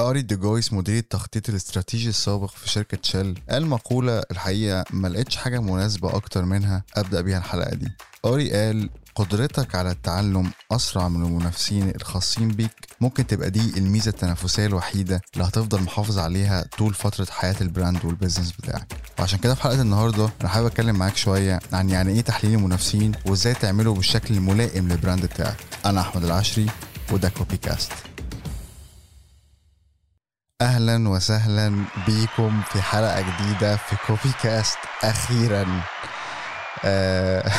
أري ديجويس مدير التخطيط الاستراتيجي السابق في شركة Shell قال مقولة الحقيقة ما لقيتش حاجة مناسبة أكتر منها أبدأ بيها الحلقة دي. أري قال قدرتك على التعلم أسرع من المنافسين الخاصين بيك. ممكن تبقى دي الميزة التنافسية الوحيدة اللي هتفضل محافظ عليها طول فترة حياة ال brand وال business بتاعك. وعشان كده في حلقة النهاردة أنا حابب أتكلم معاك شوية عن يعني إيه تحليل المنافسين وإزاي تعمله بالشكل الملائم لل brand بتاعك. أنا أحمد العشري وده كوبي كاست أهلا وسهلا بيكم في حلقة جديدة في كوبي كاست أخيرا. آه،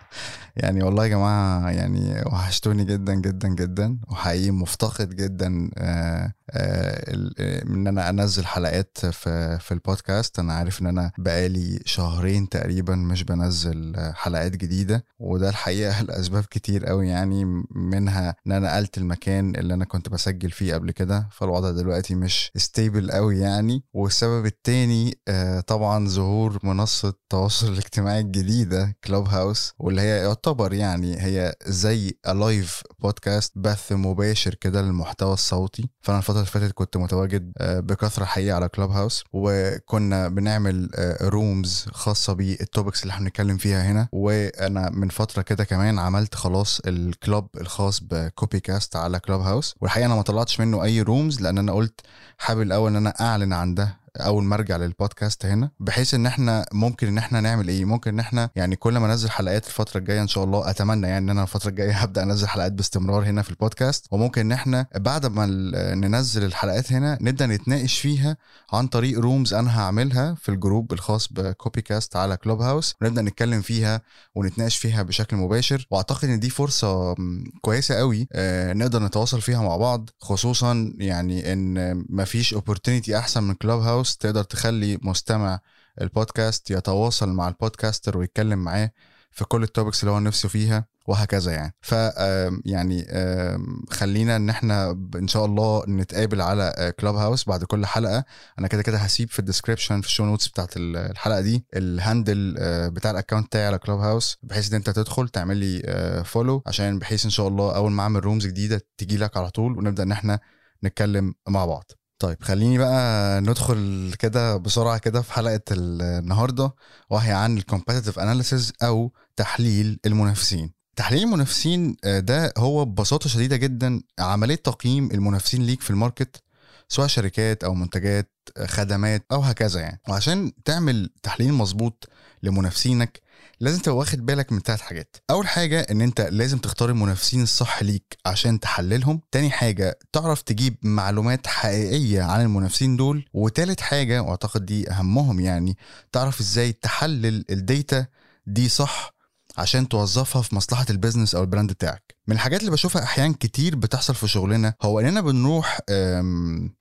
يعني والله يا جماعة يعني وحشتوني جدا جدا جدا وحقيقي مفتقد جدا آه، آه، إن أنا أنزل حلقات في في البودكاست. أنا عارف إن أنا بقالي شهرين تقريبا مش بنزل حلقات جديدة وده الحقيقة لأسباب كتير قوي يعني منها إن أنا نقلت المكان اللي أنا كنت بسجل فيه قبل كده فالوضع دلوقتي مش stable قوي يعني. والسبب التاني طبعا ظهور منصة التواصل الاجتماعي الجديدة كلوب هاوس واللي هي يعتبر يعني هي زي live podcast بث مباشر كده للمحتوى الصوتي. فأنا الفترة اللي فاتت كنت متواجد بكثرة حقيقه على كلوب هاوس وكنا بنعمل rooms خاصة بال topics اللي إحنا بنتكلم فيها هنا. وأنا من فترة كده كمان عملت خلاص ال club الخاص بكوبي كاست على كلوب هاوس والحقيقة أنا ما طلعتش منه أي rooms لأن أنا قلت حابب الأول إن أنا أعلن عن ده. أول ما أرجع للبودكاست هنا بحيث إن إحنا ممكن إن إحنا نعمل إيه؟ ممكن إن إحنا يعني كل ما أنزل حلقات الفترة الجاية إن شاء الله أتمنى يعني إن أنا الفترة الجاية هبدأ أنزل حلقات باستمرار هنا في البودكاست. وممكن إن إحنا بعد ما ننزل الحلقات هنا نبدأ نتناقش فيها عن طريق rooms أنا هعملها في ال group الخاص بكوبي كاست على كلوب هاوس ونبدا نتكلم فيها ونتناقش فيها بشكل مباشر. وأعتقد إن دي فرصة كويسة قوي نقدر نتواصل فيها مع بعض خصوصا يعني إن مفيش opportunity أحسن من كلوب هاوس تقدر تخلي مستمع البودكاست يتواصل مع ال podcaster ويتكلم معاه في كل ال topics اللي هو نفسه فيها وهكذا يعني. ف يعني خلينا إن إحنا إن شاء الله نتقابل على كلوب هاوس بعد كل حلقة. أنا كده كده هسيب في ال description في ال show notes بتاعت الحلقة دي ال handle بتاع ال account بتاعي على كلوب هاوس بحيث إن أنت تدخل تعمل لي follow عشان بحيث إن شاء الله أول ما أعمل rooms جديدة تجي لك على طول ونبدأ إن إحنا نتكلم مع بعض. طيب خليني بقى ندخل كده بسرعة كده في حلقة النهارده وهي عن ال competitive analysis أو تحليل المنافسين. تحليل المنافسين ده هو ببساطة شديدة جدا عملية تقييم المنافسين ليك في ال market سواء شركات أو منتجات خدمات أو هكذا يعني. وعشان تعمل تحليل مظبوط لمنافسينك لازم تبقى واخد بالك من ثلاث حاجات. أول حاجة إن أنت لازم تختار المنافسين الصح ليك عشان تحللهم. تاني حاجة تعرف تجيب معلومات حقيقية عن المنافسين دول. وتالت حاجة وأعتقد دي أهمهم يعني تعرف إزاي تحلل ال data دي صح عشان توظفها في مصلحة ال business أو ال brand بتاعك. من الحاجات اللي بشوفها أحيان كتير بتحصل في شغلنا هو إننا بنروح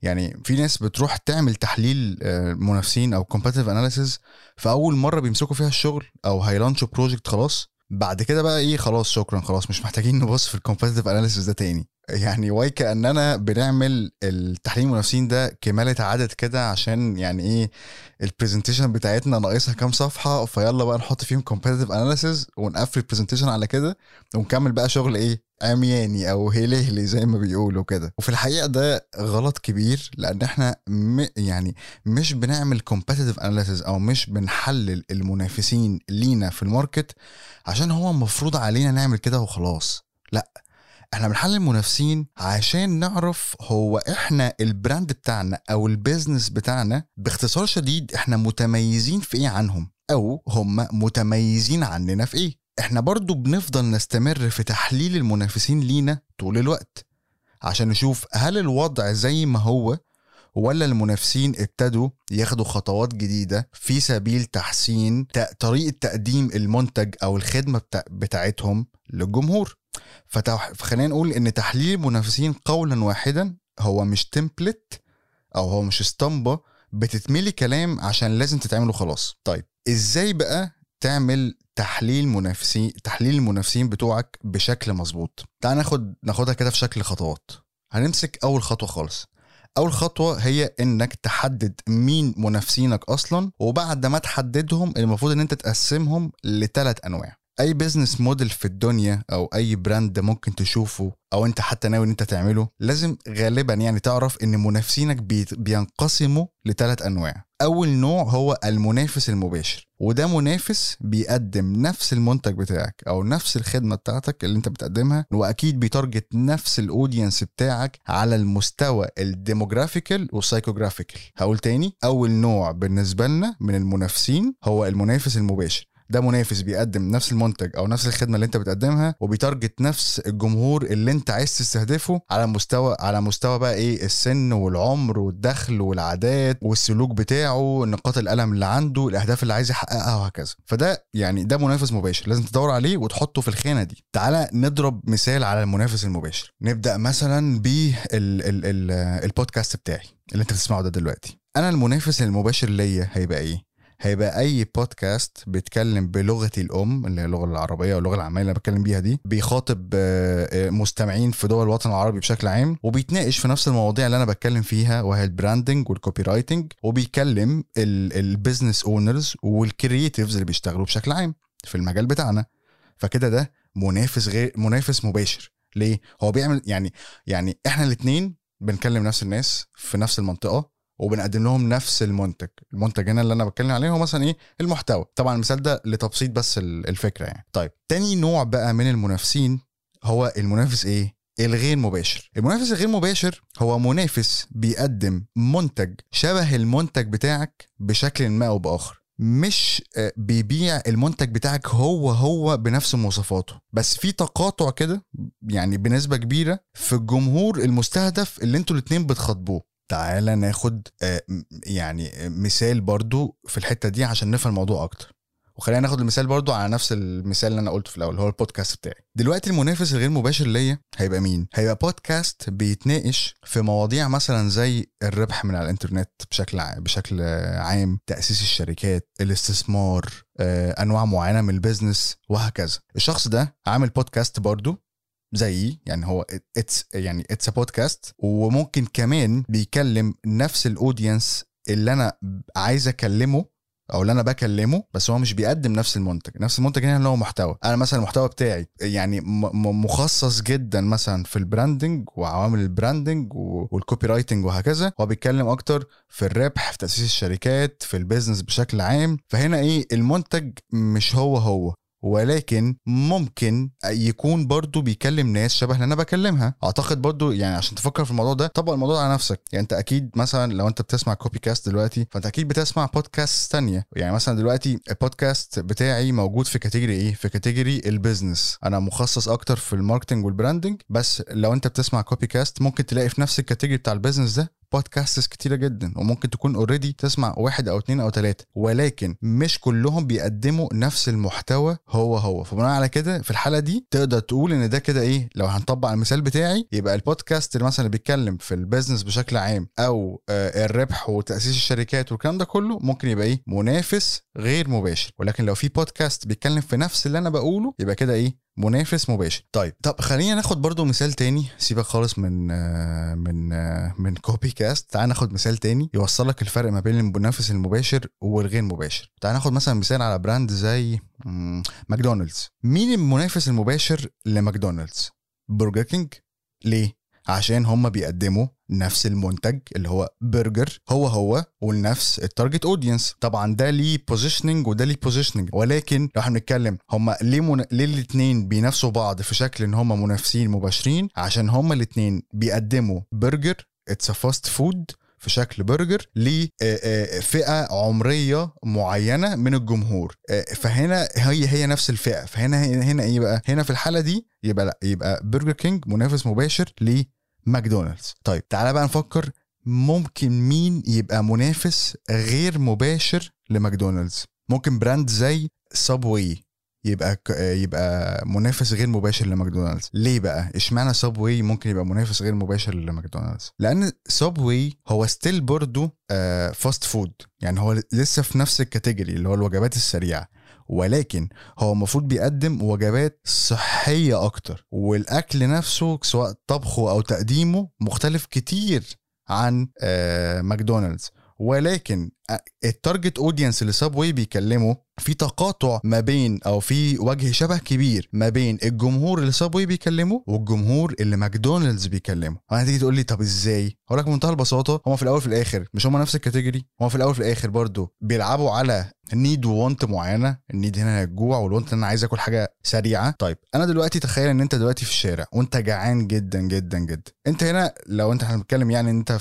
يعني في ناس بتروح تعمل تحليل منافسين أو competitive analysis في أول مرة بيمسكوا فيها الشغل أو هيلانشوا project خلاص. بعد كده بقى إيه خلاص شكرا خلاص مش محتاجين نبص في ال competitive analysis ده تاني. يعني واي كأننا بنعمل التحليل المنافسين ده كمالة عدد كده عشان يعني إيه ال presentation بتاعتنا ناقصها كام صفحة فيلا بقى نحط فيهم competitive analysis ونقفل ال presentation على كده ونكمل بقى شغل إيه عمياني أو هلهلي زي ما بيقولوا كده. وفي الحقيقة ده غلط كبير لأن إحنا م يعني مش بنعمل competitive analysis أو مش بنحلل المنافسين لينا في ال market عشان هو المفروض علينا نعمل كده وخلاص. لأ إحنا بنحلل المنافسين عشان نعرف هو إحنا ال brand بتاعنا أو ال business بتاعنا باختصار شديد إحنا متميزين في إيه عنهم أو هم متميزين عننا في إيه. إحنا برضو بنفضل نستمر في تحليل المنافسين لينا طول الوقت عشان نشوف هل الوضع زي ما هو ولا المنافسين ابتدوا ياخدوا خطوات جديدة في سبيل تحسين طريقة تقديم المنتج أو الخدمة بتاع بتاعتهم للجمهور. فخلينا نقول إن تحليل المنافسين قولا واحدا هو مش تمبلت أو هو مش اسطمبة بتتملي كلام عشان لازم تتعمل وخلاص طيب إزاي بقى تعمل تحليل منافسين تحليل المنافسين بتوعك بشكل مظبوط؟ تعال ناخد ناخدها كده في شكل خطوات. هنمسك أول خطوة خالص. أول خطوة هي إنك تحدد مين منافسينك أصلا وبعد ما تحددهم المفروض إن أنت تقسمهم لثلاث أنواع. أي business model في الدنيا أو أي brand ممكن تشوفه أو أنت حتى ناوي إن أنت تعمله لازم غالبا يعني تعرف إن منافسينك بي- بينقسموا لثلاث أنواع. أول نوع هو المنافس المباشر وده منافس بيقدم نفس المنتج بتاعك أو نفس الخدمة بتاعتك اللي أنت بتقدمها وأكيد بي target نفس ال audience بتاعك على المستوى ال demographical وال psychographical هقول تاني أول نوع بالنسبة لنا من المنافسين هو المنافس المباشر. ده منافس بيقدم نفس المنتج أو نفس الخدمة اللي أنت بتقدمها وبيتارجت نفس الجمهور اللي أنت عايز تستهدفه على مستوى على مستوى بقى إيه السن والعمر والدخل والعادات والسلوك بتاعه نقاط الألم اللي عنده الأهداف اللي عايز يحققها وهكذا. فده يعني ده منافس مباشر لازم تدور عليه وتحطه في الخانه دي. تعالى نضرب مثال على المنافس المباشر. نبدأ مثلا بالبودكاست بتاعي اللي أنت بتسمعه ده دلوقتي. أنا المنافس المباشر ليا هيبقى إيه؟ هيبقى أي بودكاست بيتكلم بلغتي الأم اللي هي اللغة العربية أو اللغة العاميه اللي أنا بتكلم بيها دي بيخاطب آه، آه، مستمعين في دول الوطن العربي بشكل عام وبيتناقش في نفس المواضيع اللي أنا بتكلم فيها وهي ال branding وال copywriting وبيكلم ال business owners وال creatives اللي بيشتغلوا بشكل عام في المجال بتاعنا. فكده ده منافس غير منافس مباشر. ليه؟ هو بيعمل يعني يعني إحنا الاثنين بنكلم نفس الناس في نفس المنطقة وبنقدم لهم نفس المنتج. المنتج هنا اللي أنا بتكلم عليه هو مثلا إيه؟ المحتوى. طبعا المثال ده لتبسيط بس ال- الفكرة يعني. طيب تاني نوع بقى من المنافسين هو المنافس إيه؟ الغير مباشر. المنافس الغير مباشر هو منافس بيقدم منتج شبه المنتج بتاعك بشكل ما أو بآخر. مش آه، بيبيع المنتج بتاعك هو هو بنفس مواصفاته. بس في تقاطع كده يعني بنسبة كبيرة في الجمهور المستهدف اللي أنتوا الاتنين بتخاطبوه. تعالى ناخد آه، يعني آه، مثال برضو في الحتة دي عشان نفهم الموضوع أكتر. وخلينا ناخد المثال برضو على نفس المثال اللي أنا قلته في الأول هو البودكاست بتاعي. دلوقتي المنافس الغير مباشر ليا هيبقى مين؟ هيبقى بودكاست بيتناقش في مواضيع مثلا زي الربح من على الإنترنت بشكل ع- بشكل عام تأسيس الشركات الاستثمار آه، أنواع معينة من البيزنس وهكذا. الشخص ده عامل بودكاست برضو زيي يعني هو it's يعني it's بودكاست وممكن كمان بيكلم نفس ال audience اللي أنا عايز أكلمه أو اللي أنا بكلمه بس هو مش بيقدم نفس المنتج. نفس المنتج هنا اللي هو محتوى. أنا مثلا المحتوى بتاعي يعني مخصص جدا مثلا في ال branding وعوامل ال branding وال copywriting وهكذا. هو بيتكلم أكتر في الربح في تأسيس الشركات في ال business بشكل عام. فهنا إيه المنتج مش هو هو. ولكن ممكن يكون برضو بيكلم ناس شبه اللي أنا بكلمها. أعتقد برضو يعني عشان تفكر في الموضوع ده طبق الموضوع على نفسك. يعني أنت أكيد مثلا لو أنت بتسمع كوبي كاست دلوقتي فأنت أكيد بتسمع بودكاست تانية. يعني مثلا دلوقتي البودكاست بتاعي موجود في category إيه؟ في category ال business أنا مخصص أكتر في ال marketing وال branding بس لو أنت بتسمع كوبي كاست ممكن تلاقي في نفس ال category بتاع ال business ده podcasts كتيرة جدا وممكن تكون already تسمع واحد أو اتنين أو تلاتة ولكن مش كلهم بيقدموا نفس المحتوى هو هو. فبناء على كده في الحالة دي تقدر تقول إن ده كده إيه لو هنطبق المثال بتاعي يبقى البودكاست اللي مثلا بيتكلم في ال business بشكل عام أو آه الربح وتأسيس الشركات والكلام ده كله ممكن يبقى إيه منافس غير مباشر. ولكن لو في بودكاست بيتكلم في نفس اللي أنا بقوله يبقى كده إيه منافس مباشر. طيب طب خلينا ناخد برضو مثال تاني. سيبك خالص من من من كوبي كاست تعال ناخد مثال تاني يوصلك الفرق ما بين المنافس المباشر والغير مباشر. تعال ناخد مثلا مثال على brand زي ماكدونالدز. مين المنافس المباشر لماكدونالدز؟ برجر كينج. ليه؟ عشان هم بيقدموا نفس المنتج اللي هو برجر هو هو ولنفس ال target audience طبعا ده ليه positioning وده ليه positioning ولكن لو إحنا بنتكلم هم ليه من... ليه الاثنين بينافسوا بعض في شكل إن هم منافسين مباشرين؟ عشان هم الاثنين بيقدموا برجر it's fast food في شكل برجر لفئه عمرية معينة من الجمهور. فهنا هي هي نفس الفئة. فهنا هنا إيه بقى؟ هنا في الحالة دي يبقى لأ يبقى برجر كينج منافس مباشر لماكدونالدز طيب تعالى بقى نفكر ممكن مين يبقى منافس غير مباشر لماكدونالدز. ممكن brand زي سابوي يبقى يبقى منافس غير مباشر لماكدونالدز. ليه بقى؟ اشمعنى سابوي ممكن يبقى منافس غير مباشر لماكدونالدز؟ لأن سابوي هو still برضو آه fast food يعني هو لسه في نفس ال category اللي هو الوجبات السريعة. ولكن هو المفروض بيقدم وجبات صحية أكتر والأكل نفسه سواء طبخه أو تقديمه مختلف كتير عن آه ماكدونالدز. ولكن ال target audience اللي سابوي بيكلمه في تقاطع ما بين أو في وجه شبه كبير ما بين الجمهور اللي سابوي بيكلمه والجمهور اللي ماكدونالدز بيكلمه. أنا تيجي تقول لي طب إزاي؟ هقول لك بمنتهى البساطة هم في الأول في الآخر مش هم نفس ال category هم في الأول في الآخر برضو بيلعبوا على need و want معينة ال need هنا الجوع وال want أنا عايز آكل حاجة سريعة. طيب أنا دلوقتي تخيل إن أنت دلوقتي في الشارع وأنت جعان جدا جدا جدا. أنت هنا لو أنت إحنا بنتكلم يعني أنت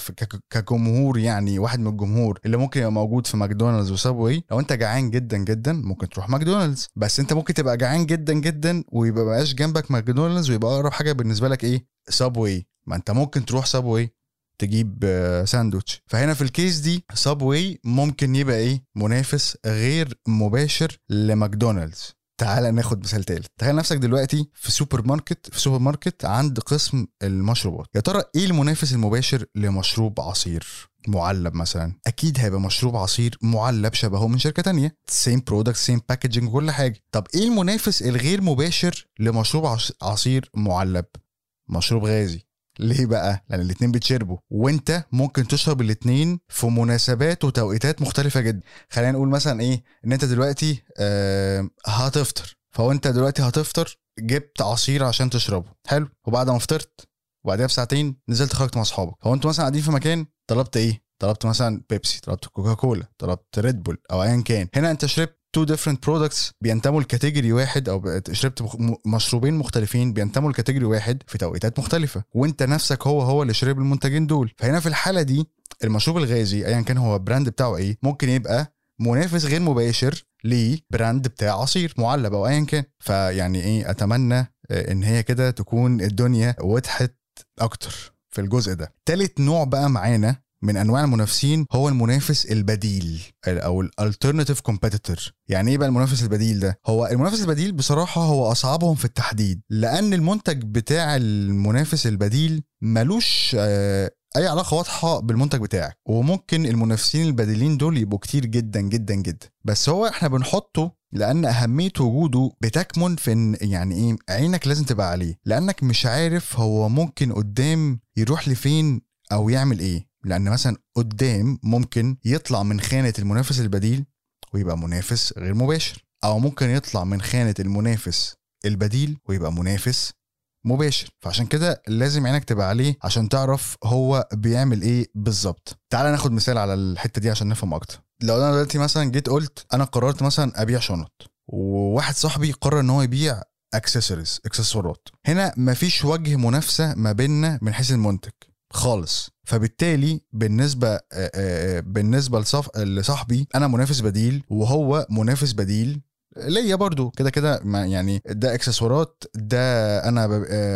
كجمهور يعني واحد من الجمهور اللي ممكن يبقى موجود في ماكدونالدز وسابوي لو أنت جعان جدا جدا ممكن تروح ماكدونالدز. بس انت ممكن تبقى جعان جدا جدا ويبقى بقاش جنبك ماكدونالدز ويبقى أقرب حاجة بالنسبة لك إيه؟ سابوي ما انت ممكن تروح سابوي تجيب ساندوتش. فهنا في ال case دي سابوي ممكن يبقى إيه؟ منافس غير مباشر لماكدونالدز. تعال ناخد مثال تالت. تخيل نفسك دلوقتي في سوبر ماركت في سوبر ماركت عند قسم المشروبات. يا ترى إيه المنافس المباشر لمشروب عصير؟ معلب مثلا. أكيد هيبقى مشروب عصير معلب شبهه من شركة تانية. same product same packaging كل حاجة. طب إيه المنافس الغير مباشر لمشروب عصير معلب؟ مشروب غازي. ليه بقى؟ لأن الاتنين بيتشربوا. وأنت ممكن تشرب الاتنين في مناسبات وتوقيتات مختلفة جدا. خلينا نقول مثلا إيه؟ إن أنت دلوقتي آه هتفطر فهو أنت دلوقتي هتفطر جبت عصير عشان تشربه. حلو. وبعد ما فطرت وبعدها بساعتين نزلت خرجت مع أصحابك. هو أنتوا مثلا قاعدين في مكان طلبت إيه؟ طلبت مثلا بيبسي طلبت كوكاكولا طلبت ريد بول أو ايا كان. هنا أنت شربت two different products بينتموا ل category واحد أو شربت مشروبين مختلفين بينتموا ل category واحد في توقيتات مختلفة وأنت نفسك هو هو اللي شرب المنتجين دول. فهنا في الحالة دي المشروب الغازي ايا كان هو ال brand بتاعه إيه ممكن يبقى منافس غير مباشر ل brand بتاع عصير معلب أو ايا كان. فيعني إيه أتمنى إن هي كده تكون الدنيا وضحت أكتر. في الجزء ده. تالت نوع بقى معانا من أنواع المنافسين هو المنافس البديل أو ال alternative competitor يعني إيه بقى المنافس البديل ده؟ هو المنافس البديل بصراحة هو أصعبهم في التحديد لأن المنتج بتاع المنافس البديل ملوش آه، اي علاقة واضحة بالمنتج بتاعك وممكن المنافسين البديلين دول يبقوا كتير جدا جدا جدا. بس هو إحنا بنحطه لأن أهمية وجوده بتكمن في إن يعني إيه عينك لازم تبقى عليه. لأنك مش عارف هو ممكن قدام يروح لفين أو يعمل إيه. لأن مثلا قدام ممكن يطلع من خانة المنافس البديل ويبقى منافس غير مباشر. أو ممكن يطلع من خانة المنافس البديل ويبقى منافس مباشر. فعشان كده لازم عينك تبقى عليه عشان تعرف هو بيعمل إيه بالظبط. تعال ناخد مثال على الحتة دي عشان نفهم أكتر. لو أنا دلوقتي مثلا جيت قلت أنا قررت مثلا أبيع شنط وواحد صاحبي قرر إن هو يبيع اكسسوارز اكسسوارات. هنا مفيش وجه منافسة ما بيننا من حيث المنتج خالص. فبالتالي بالنسبة بالنسبة لصاحبي أنا منافس بديل وهو منافس بديل ليا برضو. كده كده يعني ده اكسسوارات ده أنا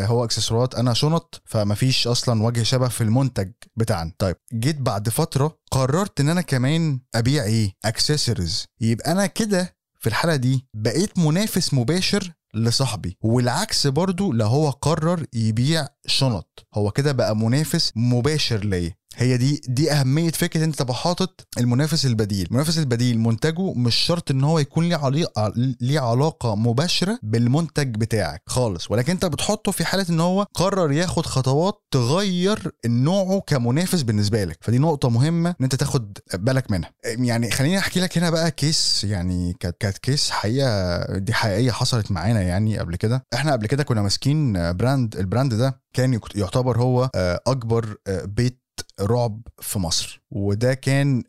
هو اكسسوارات أنا شنط فمفيش أصلا وجه شبه في المنتج بتاعنا. طيب جيت بعد فترة قررت إن أنا كمان أبيع إيه؟ اكسسوارز يبقى أنا كده في الحالة دي بقيت منافس مباشر لصاحبي والعكس برضو لو هو قرر يبيع شنط. هو كده بقى منافس مباشر ليا. هي دي دي أهمية فكرة أنت تبقى حاطط المنافس البديل. المنافس البديل منتجه مش شرط إن هو يكون ليه علاقه ليه علاقة مباشرة بالمنتج بتاعك خالص. ولكن أنت بتحطه في حالة إن هو قرر ياخد خطوات تغير نوعه كمنافس بالنسبة لك. فدي نقطة مهمة إن أنت تاخد بالك منها. يعني خليني أحكي لك هنا بقى case يعني كانت case حقي... دي حقيقية حصلت معانا يعني قبل كده. إحنا قبل كده كنا ماسكين brand ال brand ده كان يعتبر هو أكبر بيت رعب في مصر. وده كان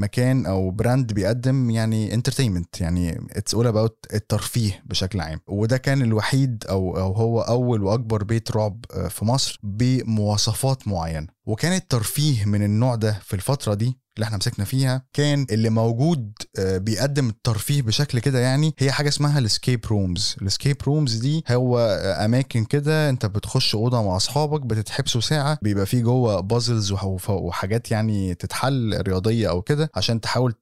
مكان أو brand بيقدم يعني entertainment يعني it's all about الترفيه بشكل عام. وده كان الوحيد أو أو هو أول وأكبر بيت رعب في مصر بمواصفات معينة. وكان الترفيه من النوع ده في الفترة دي اللي إحنا مسكنا فيها كان اللي موجود بيقدم الترفيه بشكل كده يعني هي حاجة اسمها ال escape rooms ال escape rooms دي هو أماكن كده انت بتخش أوضة مع أصحابك بتتحبسوا ساعة بيبقى فيه جوه puzzles وحاجات يعني تتحل رياضية أو كده عشان تحاول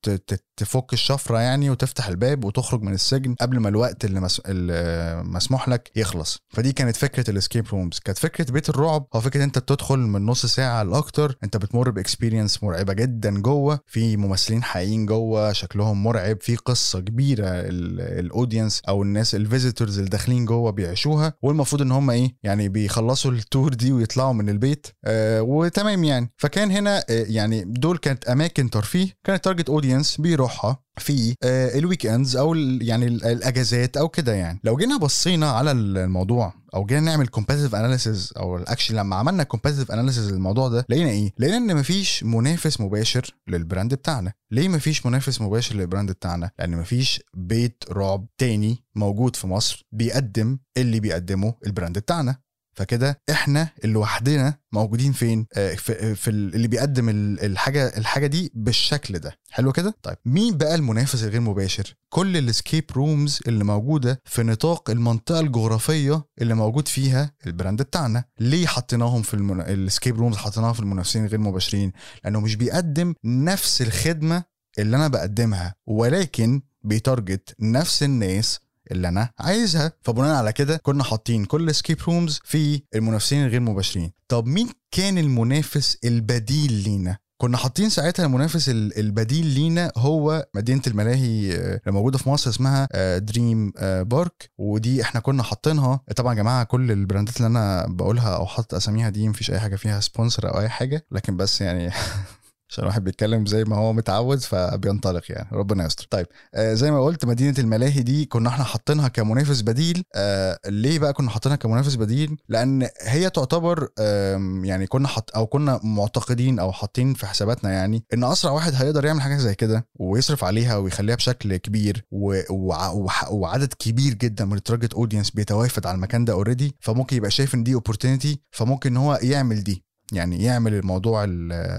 تفك الشفرة يعني وتفتح الباب وتخرج من السجن قبل ما الوقت اللي, مس... اللي مسموح لك يخلص. فدي كانت فكرة ال escape rooms كانت فكرة بيت الرعب. هو فكرة أنت بتدخل من نص ساعة لأكتر أنت بتمر ب experience مرعبة جدا جوه. في ممثلين حقيقيين جوه شكلهم مرعب. في قصة كبيرة ال audience أو الناس ال visitors اللي داخلين جوه بيعيشوها. والمفروض إن هم إيه؟ يعني بيخلصوا ال tour دي ويطلعوا من البيت. آه وتمام يعني. فكان هنا آه يعني دول كانت أماكن ترفيه. كانت target audience بيروحها في آه ال weekends أو يعني الأجازات أو كده يعني. لو جينا بصينا على الموضوع أو جينا نعمل competitive analysis أو actually لما عملنا competitive analysis للموضوع ده لقينا إيه؟ لقينا إن مفيش منافس مباشر لل brand بتاعنا. ليه مفيش منافس مباشر لل brand بتاعنا؟ لأن مفيش بيت رعب تاني موجود في مصر بيقدم اللي بيقدمه ال brand بتاعنا. فكده إحنا لوحدنا موجودين فين؟ آه في, في اللي بيقدم الحاجة الحاجة دي بالشكل ده. حلو كده؟ طيب مين بقى المنافس الغير مباشر؟ كل ال escape rooms اللي موجودة في نطاق المنطقة الجغرافية اللي موجود فيها ال brand بتاعنا. ليه حطيناهم في المن... ال escape rooms حطيناها في المنافسين الغير مباشرين؟ لأنه مش بيقدم نفس الخدمة اللي أنا بقدمها ولكن بي target نفس الناس اللي أنا عايزها. فبناء على كده كنا حاطين كل escape rooms في المنافسين الغير مباشرين. طب مين كان المنافس البديل لينا؟ كنا حاطين ساعتها المنافس البديل لينا هو مدينة الملاهي اللي موجودة في مصر اسمها دريم بارك ودي إحنا كنا حاطينها. طبعا يا جماعة كل ال brandات اللي أنا بقولها أو حاطط أساميها دي مفيش أي حاجة فيها sponsor أو أي حاجة. لكن بس يعني عشان الواحد بيتكلم زي ما هو متعود فبينطلق يعني. ربنا يستر. طيب آه زي ما قلت مدينة الملاهي دي كنا إحنا حاطينها كمنافس بديل. آه ليه بقى كنا حاطينها كمنافس بديل؟ لأن هي تعتبر آه يعني كنا حط أو كنا معتقدين أو حاطين في حساباتنا يعني إن أسرع واحد هيقدر يعمل حاجة زي كده ويصرف عليها ويخليها بشكل كبير و... و... وعدد كبير جدا من ال target audience بيتوافد على المكان ده already فممكن يبقى شايف إن دي opportunity فممكن إن هو يعمل دي. يعني يعمل الموضوع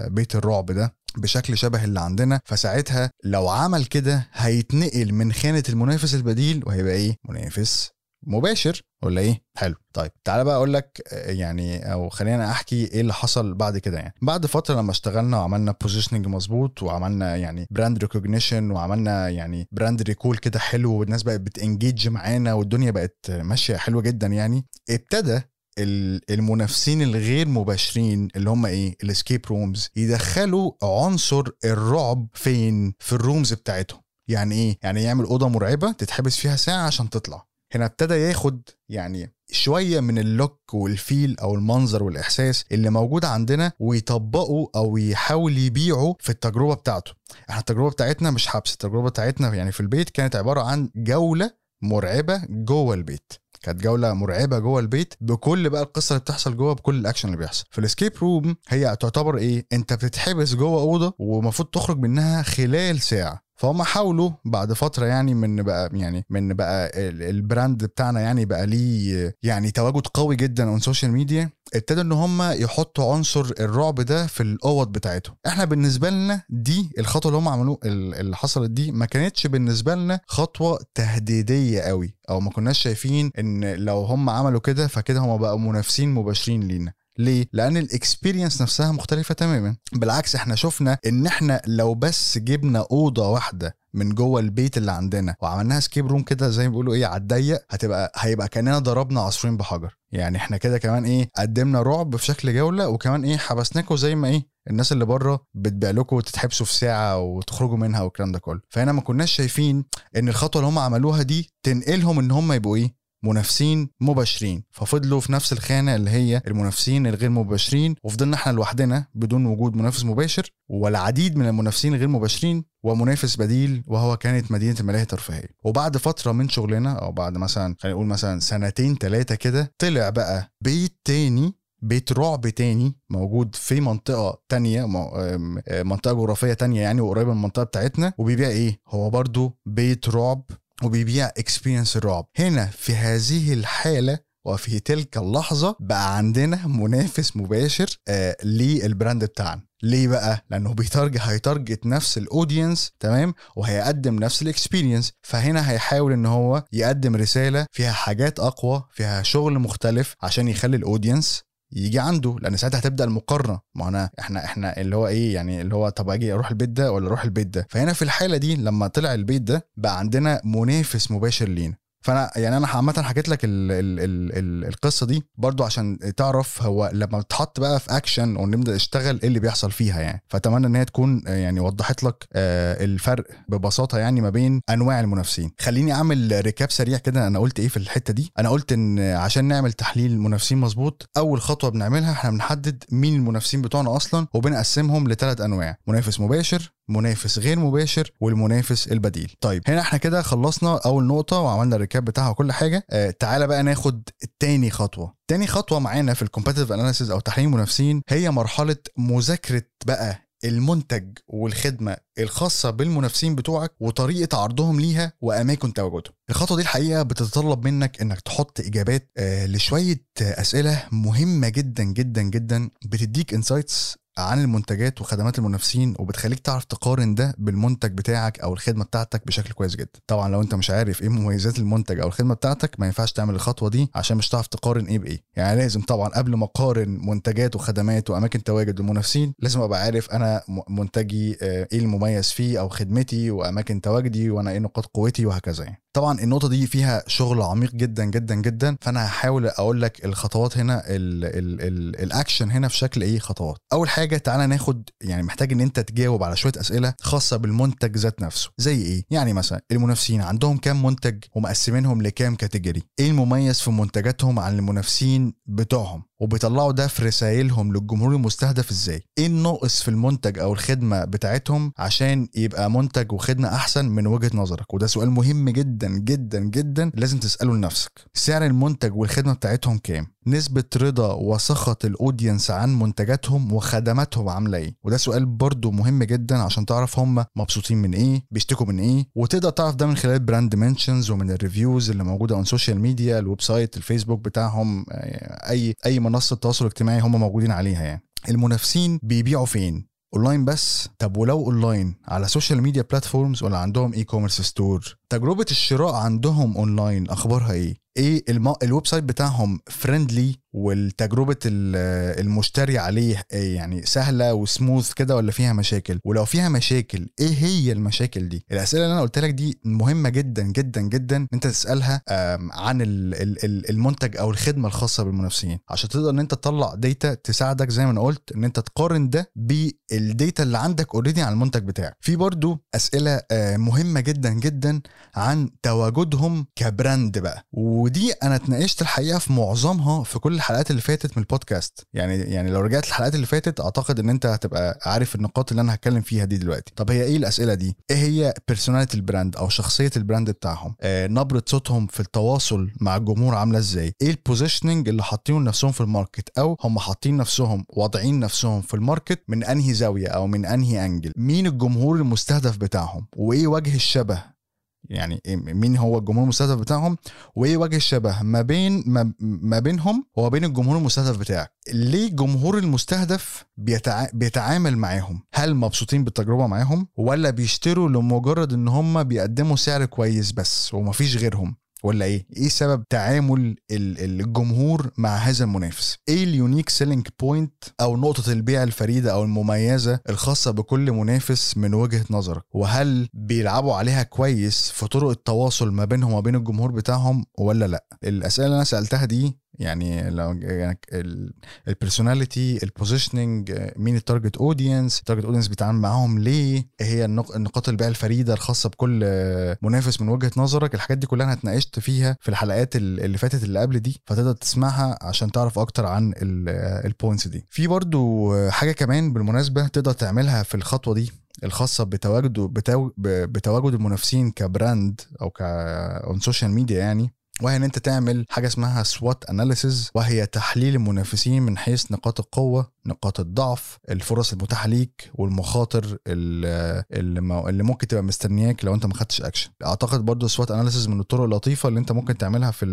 بيت الرعب ده بشكل شبه اللي عندنا فساعتها لو عمل كده هيتنقل من خانة المنافس البديل وهيبقى إيه؟ منافس مباشر. ولا إيه؟ حلو. طيب تعالى بقى أقول لك يعني أو خلينا أحكي إيه اللي حصل بعد كده يعني. بعد فترة لما اشتغلنا وعملنا positioning مظبوط وعملنا يعني brand recognition وعملنا يعني brand recall كده حلو والناس بقت بت engage معانا والدنيا بقت ماشية حلوة جدا يعني ابتدى المنافسين الغير مباشرين اللي هم إيه؟ ال escape rooms يدخلوا عنصر الرعب فين؟ في ال rooms بتاعتهم. يعني إيه؟ يعني يعمل أوضة مرعبة تتحبس فيها ساعة عشان تطلع. هنا ابتدى ياخد يعني شوية من ال look وال feel أو المنظر والإحساس اللي موجود عندنا ويطبقه أو يحاول يبيعه في التجربة بتاعته. إحنا التجربة بتاعتنا مش حبس التجربة بتاعتنا يعني في البيت كانت عبارة عن جولة مرعبة جوه البيت. كانت جولة مرعبة جوه البيت بكل بقى القصة اللي بتحصل جوه بكل الأكشن اللي بيحصل. في ال escape room هي تعتبر إيه؟ أنت بتتحبس جوه أوضة ومفروض تخرج منها خلال ساعة. فهم حاولوا بعد فترة يعني من بقى يعني من بقى ال brand بتاعنا يعني بقى ليه يعني تواجد قوي جدا on social media ابتدوا إن هم يحطوا عنصر الرعب ده في الأوض بتاعتهم. إحنا بالنسبة لنا دي الخطوة اللي هم عملوه اللي حصلت دي ما كانتش بالنسبة لنا خطوة تهديدية قوي أو ما كناش شايفين إن لو هم عملوا كده فكده هم بقوا منافسين مباشرين لينا. ليه؟ لأن ال experience نفسها مختلفة تماما. بالعكس إحنا شفنا إن إحنا لو بس جبنا أوضة واحدة من جوه البيت اللي عندنا وعملناها escape room كده زي ما بيقولوا إيه على الضيق هتبقى هيبقى كأننا ضربنا عصفورين بحجر. يعني إحنا كده كمان إيه قدمنا رعب في شكل جولة وكمان إيه حبسناكم زي ما إيه الناس اللي بره بتبيع لكم وتتحبسوا في ساعة وتخرجوا منها والكلام ده كله. فهنا ما كناش شايفين إن الخطوة اللي هم عملوها دي تنقلهم إن هم يبقوا إيه منافسين مباشرين. ففضلوا في نفس الخانة اللي هي المنافسين الغير مباشرين وفضلنا إحنا لوحدنا بدون وجود منافس مباشر والعديد من المنافسين الغير مباشرين ومنافس بديل وهو كانت مدينة الملاهي الترفيهية. وبعد فترة من شغلنا أو بعد مثلا خلينا نقول مثلا سنتين ثلاثة كده طلع بقى بيت تاني بيت رعب تاني موجود في منطقة تانية منطقة جغرافية تانية يعني وقريبة من المنطقة بتاعتنا. وبيبيع إيه؟ هو برضو بيت رعب وبيبيع experience الرعب. هنا في هذه الحالة وفي تلك اللحظة بقى عندنا منافس مباشر آه لل brand بتاعنا. ليه بقى؟ لأنه بي target هي target نفس ال audience تمام؟ وهيقدم نفس ال experience فهنا هيحاول إن هو يقدم رسالة فيها حاجات أقوى فيها شغل مختلف عشان يخلي ال audience يجي عنده لأن ساعتها هتبدأ المقارنة. ما أنا إحنا إحنا اللي هو إيه يعني اللي هو طب أجي أروح البيت ده ولا أروح البيت ده؟ فهنا في الحالة دي لما طلع البيت ده بقى عندنا منافس مباشر لينا. فانا يعني أنا عامه حكيت لك ال ال ال ال القصة دي برضو عشان تعرف هو لما بتحط بقى في اكشن ونبدا نشتغل إيه اللي بيحصل فيها يعني. فاتمنى ان هي تكون يعني وضحت لك آه، الفرق ببساطة يعني ما بين أنواع المنافسين. خليني أعمل recap سريع كده أنا قلت إيه في الحتة دي؟ أنا قلت إن عشان نعمل تحليل منافسين مظبوط أول خطوة بنعملها إحنا بنحدد مين المنافسين بتوعنا أصلا وبنقسمهم لثلاث أنواع. منافس مباشر منافس غير مباشر والمنافس البديل. طيب هنا إحنا كده خلصنا أول نقطة وعملنا ال recap بتاعها وكل حاجة. آه تعالى بقى ناخد تاني خطوة. تاني خطوة معانا في ال competitive analysis أو تحليل المنافسين هي مرحلة مذاكرة بقى المنتج والخدمة الخاصة بالمنافسين بتوعك وطريقة عرضهم ليها وأماكن تواجدهم. الخطوة دي الحقيقة بتتطلب منك إنك تحط إجابات آه لشوية أسئلة مهمة جدا جدا جدا بتديك insights عن المنتجات وخدمات المنافسين وبتخليك تعرف تقارن ده بالمنتج بتاعك أو الخدمة بتاعتك بشكل كويس جدا. طبعا لو أنت مش عارف إيه مميزات المنتج أو الخدمة بتاعتك ما ينفعش تعمل الخطوة دي عشان مش هتعرف تقارن إيه بإيه. يعني لازم طبعا قبل ما أقارن منتجات وخدمات وأماكن تواجد المنافسين لازم أبقى عارف أنا منتجي إيه المميز فيه أو خدمتي وأماكن تواجدي وأنا إيه نقاط قوتي وهكذا يعني. طبعا النقطة دي فيها شغل عميق جدا جدا جدا. فأنا هحاول أقول لك الخطوات هنا ال ال ال الأكشن هنا في شكل إيه خطوات. أول حاجة تعالى ناخد يعني محتاج إن أنت تجاوب على شوية أسئلة خاصة بالمنتج ذات نفسه. زي إيه؟ يعني مثلا المنافسين عندهم كام منتج ومقسمينهم لكام category إيه المميز في منتجاتهم عن المنافسين بتوعهم؟ وبيطلعوا ده في رسائلهم للجمهور المستهدف إزاي؟ إيه الناقص في المنتج أو الخدمة بتاعتهم عشان يبقى منتج وخدمة أحسن من وجهة نظرك؟ وده سؤال مهم جدا جدا جدا. لازم تسأله لنفسك. سعر المنتج والخدمة بتاعتهم كام؟ نسبة رضا وسخط ال audience عن منتجاتهم وخدماتهم عاملة إيه؟ وده سؤال برضو مهم جدا عشان تعرف هم مبسوطين من إيه بيشتكوا من إيه وتقدر تعرف ده من خلال brand mentions ومن ال reviews اللي موجودة على السوشيال ميديا ال website الفيسبوك بتاعهم أي أي منصة تواصل اجتماعي هم موجودين عليها يعني. المنافسين بيبيعوا فين؟ أونلاين بس؟ طب ولو أونلاين على social media platforms ولا عندهم e-commerce store تجربة الشراء عندهم أونلاين أخبارها إيه؟ إيه الم... ال website بتاعهم friendly والتجربة المشتري عليه إيه يعني سهلة وسموث كده ولا فيها مشاكل؟ ولو فيها مشاكل إيه هي المشاكل دي؟ الأسئلة اللي أنا قلت لك دي مهمة جدا جدا جدا أنت تسألها عن المنتج أو الخدمة الخاصة بالمنافسين. عشان تقدر إن أنت تطلع data تساعدك زي ما أنا قلت إن أنت تقارن ده بال data اللي عندك already عن المنتج بتاعك. في برضو أسئلة مهمة جدا جدا عن تواجدهم ك brand بقى. ودي أنا اتناقشت الحقيقة في معظمها في كل الحلقات اللي فاتت من البودكاست. يعني يعني لو رجعت الحلقات اللي فاتت أعتقد إن أنت هتبقى عارف النقاط اللي أنا هتكلم فيها دي دلوقتي. طب هي إيه الأسئلة دي؟ إيه هي personality ال brand أو شخصية ال brand بتاعهم؟ آه نبرة صوتهم في التواصل مع الجمهور عاملة إزاي؟ إيه ال positioning اللي حاطينه لنفسهم في ال market؟ أو هم حاطين نفسهم واضعين نفسهم في ال market من أنهي زاوية أو من أنهي angle مين الجمهور المستهدف بتاعهم؟ وإيه وجه الشبه يعني مين هو الجمهور المستهدف بتاعهم؟ وإيه وجه الشبه؟ ما بين ما, ما بينهم وما بين الجمهور المستهدف بتاعك. ليه الجمهور المستهدف بيتع... بيتعامل معاهم؟ هل مبسوطين بالتجربة معاهم؟ ولا بيشتروا لمجرد إن هم بيقدموا سعر كويس بس ومفيش غيرهم؟ ولا إيه؟ إيه سبب تعامل الجمهور مع هذا المنافس؟ إيه ال unique selling point أو نقطة البيع الفريدة أو المميزة الخاصة بكل منافس من وجهة نظرك؟ وهل بيلعبوا عليها كويس في طرق التواصل ما بينهم وما بين الجمهور بتاعهم ولا لأ؟ الأسئلة اللي أنا سألتها دي يعني لو يعني ال personality ال positioning مين ال target audience ال target audience بيتعامل معاهم ليه إيه هي النقاط البيع الفريدة الخاصة بكل منافس من وجهة نظرك الحاجات دي كلها أنا اتناقشت فيها في الحلقات اللي فاتت اللي قبل دي فتقدر تسمعها عشان تعرف أكتر عن ال points دي. في برضو حاجة كمان بالمناسبة تقدر تعملها في الخطوة دي الخاصة بتواجد بتواجد المنافسين ك brand أو ك on social media يعني وهي إن أنت تعمل حاجة اسمها SWOT analysis وهي تحليل المنافسين من حيث نقاط القوة نقاط الضعف الفرص المتاحة ليك والمخاطر اللي, ممكن تبقى مستنياك لو أنت ما خدتش اكشن أعتقد برضو SWOT analysis من الطرق اللطيفة اللي أنت ممكن تعملها في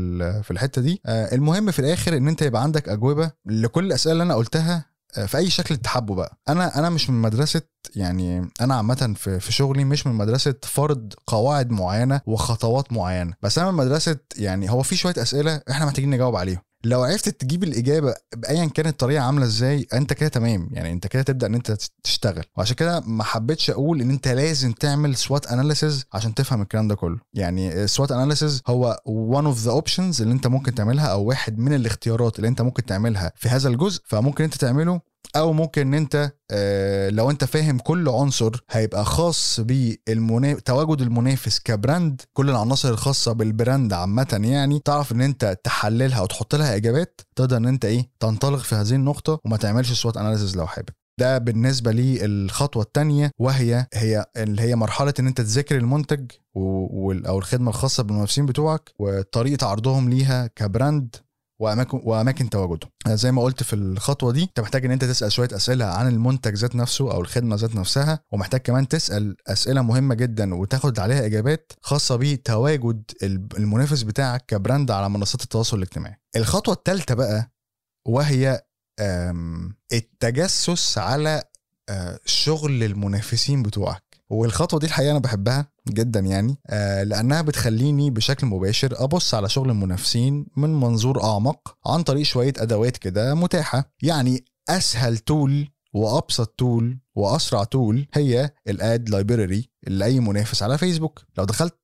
في الحتة دي. المهم في الآخر إن أنت يبقى عندك أجوبة لكل الأسئلة اللي أنا قلتها في أي شكل تحبه بقى. أنا أنا مش من مدرسة يعني أنا عامة في في شغلي مش من مدرسة فرض قواعد معينة وخطوات معينة. بس أنا من مدرسة يعني هو في شوية أسئلة إحنا محتاجين نجاوب عليهم. لو عرفت تجيب الإجابة بايا كانت الطريقة عاملة إزاي أنت كده تمام. يعني أنت كده تبدأ إن أنت تشتغل. وعشان كده ما حبيتش أقول إن أنت لازم تعمل SWOT analysis عشان تفهم الكلام ده كله. يعني SWOT analysis هو one of the options اللي أنت ممكن تعملها أو واحد من الاختيارات اللي أنت ممكن تعملها في هذا الجزء فممكن أنت تعمله أو ممكن إن أنت آه، لو أنت فاهم كل عنصر هيبقى خاص بتواجد المنافس ك brand كل العناصر الخاصة بال brand عامة يعني تعرف إن أنت تحللها وتحط لها إجابات تقدر إن أنت إيه تنطلق في هذه النقطة وما تعملش SWOT analysis لو حابب. ده بالنسبة للخطوة الثانية وهي هي اللي هي مرحلة إن أنت تذاكر المنتج أو الخدمة الخاصة بالمنافسين بتوعك وطريقة عرضهم ليها كبراند واماكن وأماكن تواجدهم زي ما قلت في الخطوة دي أنت محتاج إن أنت تسأل شوية أسئلة عن المنتج ذات نفسه أو الخدمة ذات نفسها ومحتاج كمان تسأل أسئلة مهمة جدا وتاخد عليها إجابات خاصة بتواجد المنافس بتاعك كبراند على منصات التواصل الاجتماعي. الخطوة الثالثه بقى وهي التجسس على آه، شغل المنافسين بتوعك. والخطوة دي الحقيقة أنا بحبها جدا يعني آه لأنها بتخليني بشكل مباشر أبص على شغل المنافسين من منظور أعمق عن طريق شوية أدوات كده متاحة. يعني أسهل tool وأبسط tool وأسرع tool هي ال ad library اللي أي منافس على فيسبوك لو دخلت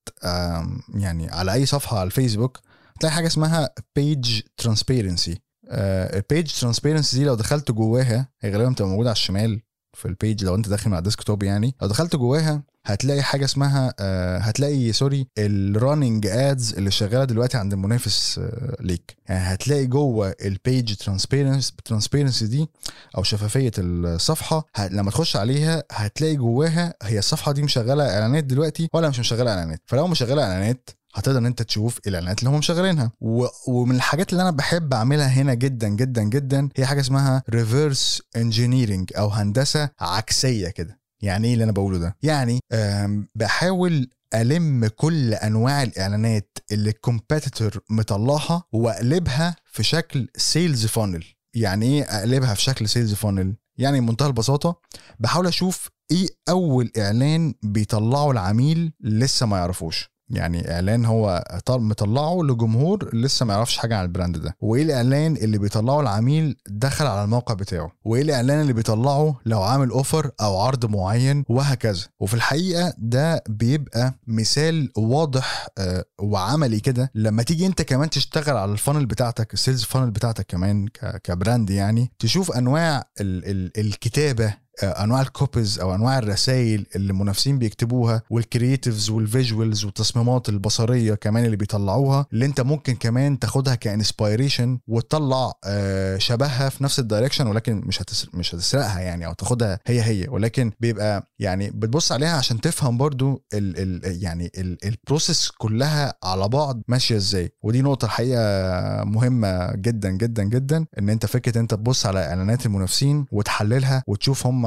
يعني على أي صفحة على الفيسبوك هتلاقي حاجة اسمها page transparency ال page transparency دي لو دخلت جواها هي غالبا بتبقى موجودة على الشمال. في ال page لو انت داخل مع desktop يعني لو دخلت جواها هتلاقي حاجة اسمها آه هتلاقي sorry ال running ads اللي شغالة دلوقتي عند المنافس آه ليك. يعني هتلاقي جوه ال page transparency دي أو شفافية الصفحة لما تخش عليها هتلاقي جواها هي الصفحة دي مشغلة إعلانات دلوقتي ولا مش مشغلة إعلانات. فلو مشغلة إعلانات هتقدر إن أنت تشوف الإعلانات اللي هم مشغلينها. و... ومن الحاجات اللي أنا بحب أعملها هنا جدا جدا جدا هي حاجة اسمها reverse engineering أو هندسة عكسية كده. يعني إيه اللي أنا بقوله ده؟ يعني بحاول ألم كل أنواع الإعلانات اللي ال competitor مطلعها وأقلبها في شكل sales funnel يعني إيه أقلبها في شكل sales funnel يعني بمنتهى البساطة بحاول أشوف إيه أول إعلان بيطلعه العميل لسه ما يعرفوش. يعني إعلان هو مطلعه لجمهور لسه ما يعرفش حاجة عن ال brand ده. وإيه الإعلان اللي بيطلعه العميل دخل على الموقع بتاعه؟ وإيه الإعلان اللي بيطلعه لو عامل offer أو عرض معين وهكذا؟ وفي الحقيقة ده بيبقى مثال واضح آه، وعملي كده. لما تيجي أنت كمان تشتغل على ال funnel بتاعتك ال sales funnel بتاعتك كمان ك brand يعني تشوف أنواع ال ال الكتابة انواع ال copies أو انواع الرسائل اللي المنافسين بيكتبوها وال creatives وال visuals والتصميمات البصرية كمان اللي بيطلعوها اللي انت ممكن كمان تاخدها ك inspiration وتطلع آه، شبهها في نفس ال direction ولكن مش مش هتسرقها يعني أو تاخدها هي هي. ولكن بيبقى يعني بتبص عليها عشان تفهم برضو ال ال يعني ال process كلها على بعض ماشية إزاي. ودي نقطة الحقيقة مهمة جدا جدا جدا إن أنت فكرة أنت تبص على إعلانات المنافسين وتحللها وتشوف هم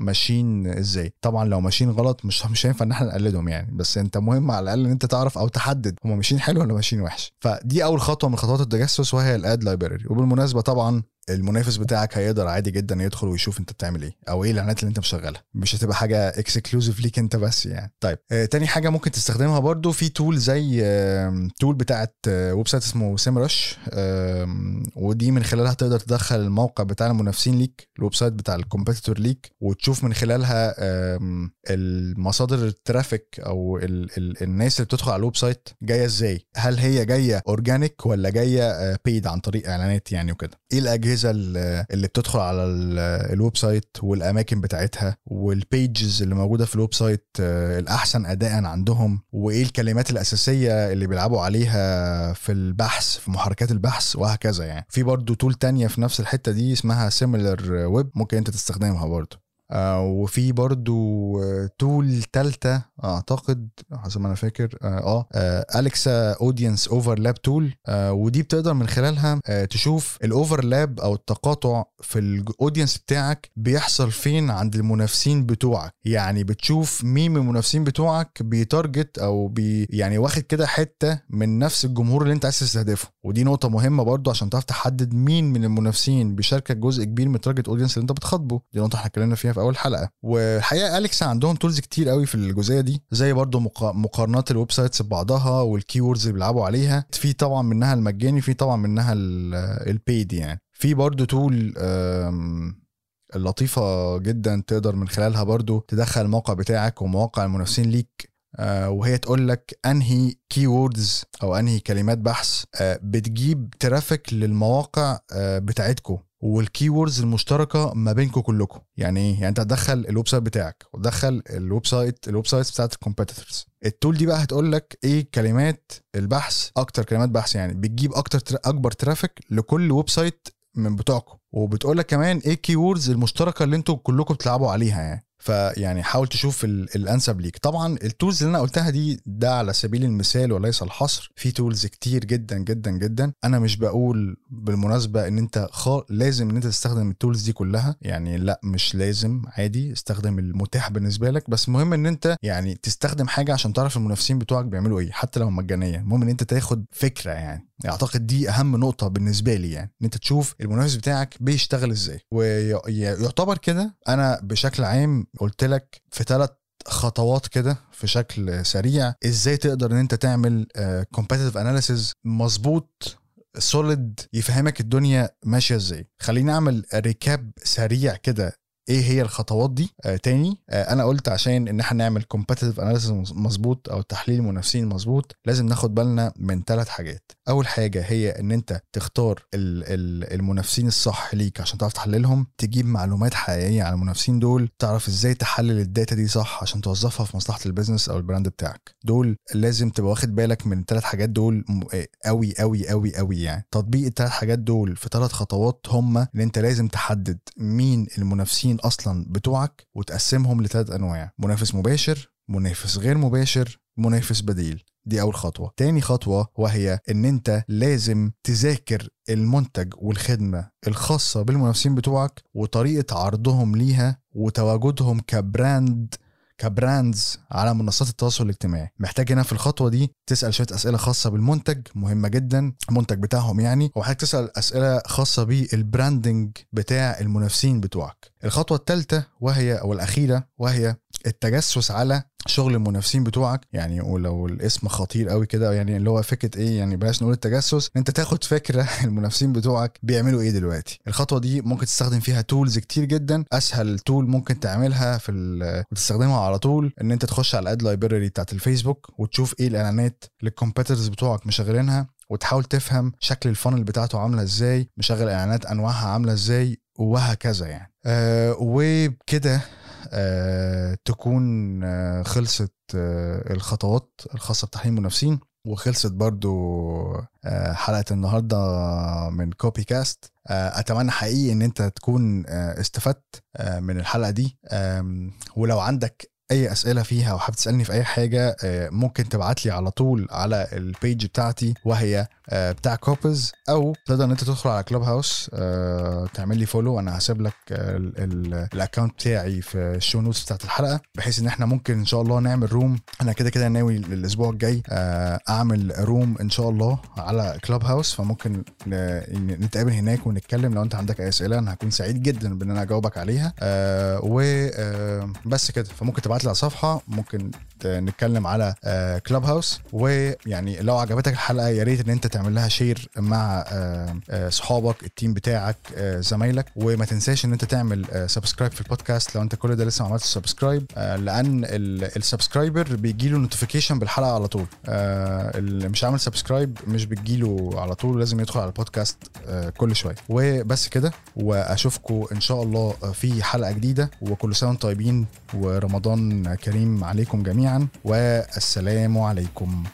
ماشيين إزاي. طبعا لو ماشيين غلط مش مش هينفع إن إحنا نقلدهم يعني. بس أنت مهم على الأقل إن أنت تعرف أو تحدد هم ماشيين حلو ولا ماشيين وحش. فدي أول خطوة من خطوات التجسس وهي ال ad library وبالمناسبة طبعا المنافس بتاعك هيقدر عادي جدا يدخل ويشوف انت بتعمل إيه أو إيه الإعلانات اللي انت مشغلها. مش هتبقى حاجة exclusive ليك انت بس يعني. طيب آه تاني حاجة ممكن تستخدمها برضو في tool زي آه tool بتاعت آه website اسمه Semrush آه ودي من خلالها تقدر تدخل الموقع بتاع المنافسين ليك ال website بتاع ال competitor ليك وتشوف من خلالها آه المصادر ال traffic أو ال ال الناس اللي بتدخل على ال website جاية إزاي؟ هل هي جاية organic ولا جاية آه paid عن طريق إعلانات يعني وكده؟ إيه الأجهزة الأجهزة اللي بتدخل على ال website والأماكن بتاعتها وال pages اللي موجودة في ال website آه، الأحسن اداء عندهم وإيه الكلمات الأساسية اللي بيلعبوا عليها في البحث في محركات البحث وهكذا يعني. في برضو tool تانية في نفس الحتة دي اسمها Similarweb ممكن أنت تستخدمها برضو. آه وفي برضو tool تالتة أعتقد حسب ما أنا فاكر آه, آه Alexa audience overlap tool ودي بتقدر من خلالها آه تشوف ال overlap أو التقاطع في ال audience بتاعك بيحصل فين عند المنافسين بتوعك. يعني بتشوف مين من المنافسين بتوعك بي target أو بي يعني واخد كده حتة من نفس الجمهور اللي أنت عايز تستهدفه. ودي نقطة مهمة برضو عشان تعرف تحدد مين من المنافسين بيشاركك جزء كبير من ال target audience اللي أنت بتخاطبه. دي نقطة إحنا اتكلمنا فيها في أول حلقة. والحقيقة Alexa عندهم tools كتير قوي في الجزئية دي زي برضو مقا- مقارنات ال websites ببعضها وال keywords اللي بيلعبوا عليها. في طبعا منها المجاني في طبعا منها ال paid يعني. في برضو tool آم، لطيفة جدا تقدر من خلالها برضو تدخل الموقع بتاعك ومواقع المنافسين ليك. آه، وهي تقول لك أنهي keywords أو أنهي كلمات بحث آه، بتجيب traffic للمواقع آه، بتاعتكم وال keywords المشتركة ما بينكم كلكم يعني إيه؟ يعني أنت هتدخل ال website بتاعك وتدخل ال website ال websites بتاعت ال competitors ال tool دي بقى هتقول لك إيه كلمات البحث أكتر كلمات بحث يعني. بتجيب أكتر تر- أكبر traffic لكل website من بتوعكم وبتقول لك كمان إيه ال keywords المشتركة اللي أنتوا كلكم بتلعبوا عليها يعني. فيعني حاول تشوف ال- الأنسب ليك. طبعا ال tools اللي أنا قلتها دي ده على سبيل المثال وليس الحصر. في tools كتير جدا جدا جدا. أنا مش بقول بالمناسبة إن أنت خ... لازم إن أنت تستخدم ال tools دي كلها. يعني لأ مش لازم. عادي استخدم المتاح بالنسبة لك. بس مهم إن أنت يعني تستخدم حاجة عشان تعرف المنافسين بتوعك بيعملوا إيه حتى لو مجانية. المهم إن أنت تاخد فكرة يعني. أعتقد دي أهم نقطة بالنسبة لي يعني إن أنت تشوف المنافس بتاعك بيشتغل إزاي. ويعتبر كده أنا بشكل عام قلت لك في ثلاث خطوات كده في شكل سريع إزاي تقدر إن أنت تعمل competitive analysis مظبوط solid يفهمك الدنيا ماشية إزاي. خليني أعمل recap سريع كده إيه هي الخطوات دي؟ آه تاني آه أنا قلت عشان ان إحنا نعمل competitive analysis مظبوط أو تحليل المنافسين مظبوط لازم ناخد بالنا من ثلاث حاجات. اول حاجة هي ان انت تختار ال ال المنافسين الصح ليك عشان تعرف تحللهم تجيب معلومات حقيقية عن المنافسين دول تعرف إزاي تحلل ال data دي صح عشان توظفها في مصلحة ال business أو ال brand بتاعك. دول لازم تبقى واخد بالك من الثلاث حاجات دول م- آه، قوي قوي قوي قوي يعني. تطبيق الثلاث حاجات دول في ثلاث خطوات هم ان انت لازم تحدد مين المنافسين أصلا بتوعك وتقسمهم لثلاث أنواع. منافس مباشر منافس غير مباشر منافس بديل. دي أول خطوة. تاني خطوة وهي إن أنت لازم تذاكر المنتج والخدمة الخاصة بالمنافسين بتوعك وطريقة عرضهم ليها وتواجدهم ك brand ك brands على منصات التواصل الاجتماعي. محتاج هنا في الخطوة دي تسأل شوية أسئلة خاصة بالمنتج مهمة جدا المنتج بتاعهم يعني ومحتاج تسأل أسئلة خاصة بال branding بتاع المنافسين بتوعك. الخطوة الثالثة وهي أو الأخيرة وهي التجسس على شغل المنافسين بتوعك يعني ولو الاسم خطير قوي كده يعني اللي هو فكرة إيه يعني بلاش نقول التجسس إن أنت تاخد فكرة المنافسين بتوعك بيعملوا إيه دلوقتي. الخطوة دي ممكن تستخدم فيها tools كتير جدا. أسهل tool ممكن تعملها في وتستخدمها على طول إن أنت تخش على ال ad library بتاعت الفيسبوك وتشوف إيه الإعلانات لل competitors بتوعك مشغلينها وتحاول تفهم شكل ال funnel بتاعته عاملة إزاي مشغل إعلانات أنواعها عاملة إزاي وهكذا يعني. آه وبكده آه تكون آه خلصت آه الخطوات الخاصة بتحليل المنافسين وخلصت برضو آه حلقة النهارده من copy cast آه أتمنى حقيقي إن أنت تكون آه استفدت آه من الحلقة دي. ولو عندك أي أسئلة فيها أو حابب تسألني في أي حاجة آه، ممكن تبعت لي على طول على ال page بتاعتي وهي آه، بتاع copies أو تقدر إن أنت تدخل على Clubhouse آه، تعمل لي follow أنا هسيب لك ال- ال- ال account بتاعي في ال show notes بتاعت الحلقة بحيث إن إحنا ممكن إن شاء الله نعمل room أنا كده كده ناوي الأسبوع الجاي أعمل room إن شاء الله على Clubhouse فممكن نتقابل هناك ونتكلم. لو أنت عندك أي أسئلة أنا هكون سعيد جدا بإن أنا أجاوبك عليها. وبس كده. فممكن تبعت لي على ممكن نتكلم على Clubhouse ويعني لو عجبتك الحلقة يا ريت إن أنت تعمل لها share مع آه، آه، صحابك ال team بتاعك آه، زمايلك. وما تنساش إن أنت تعمل subscribe في البودكاست لو أنت كل ده لسه ما عملتش subscribe لأن ال- ال subscriber بيجي له notification بالحلقة على طول. آه، اللي مش عامل subscribe مش بتجيله على طول لازم يدخل على البودكاست آه، كل شوية. وبس كده واشوفكم إن شاء الله في حلقة جديدة. وكل سنة وأنتم طيبين. ورمضان كريم عليكم جميعا والسلام عليكم.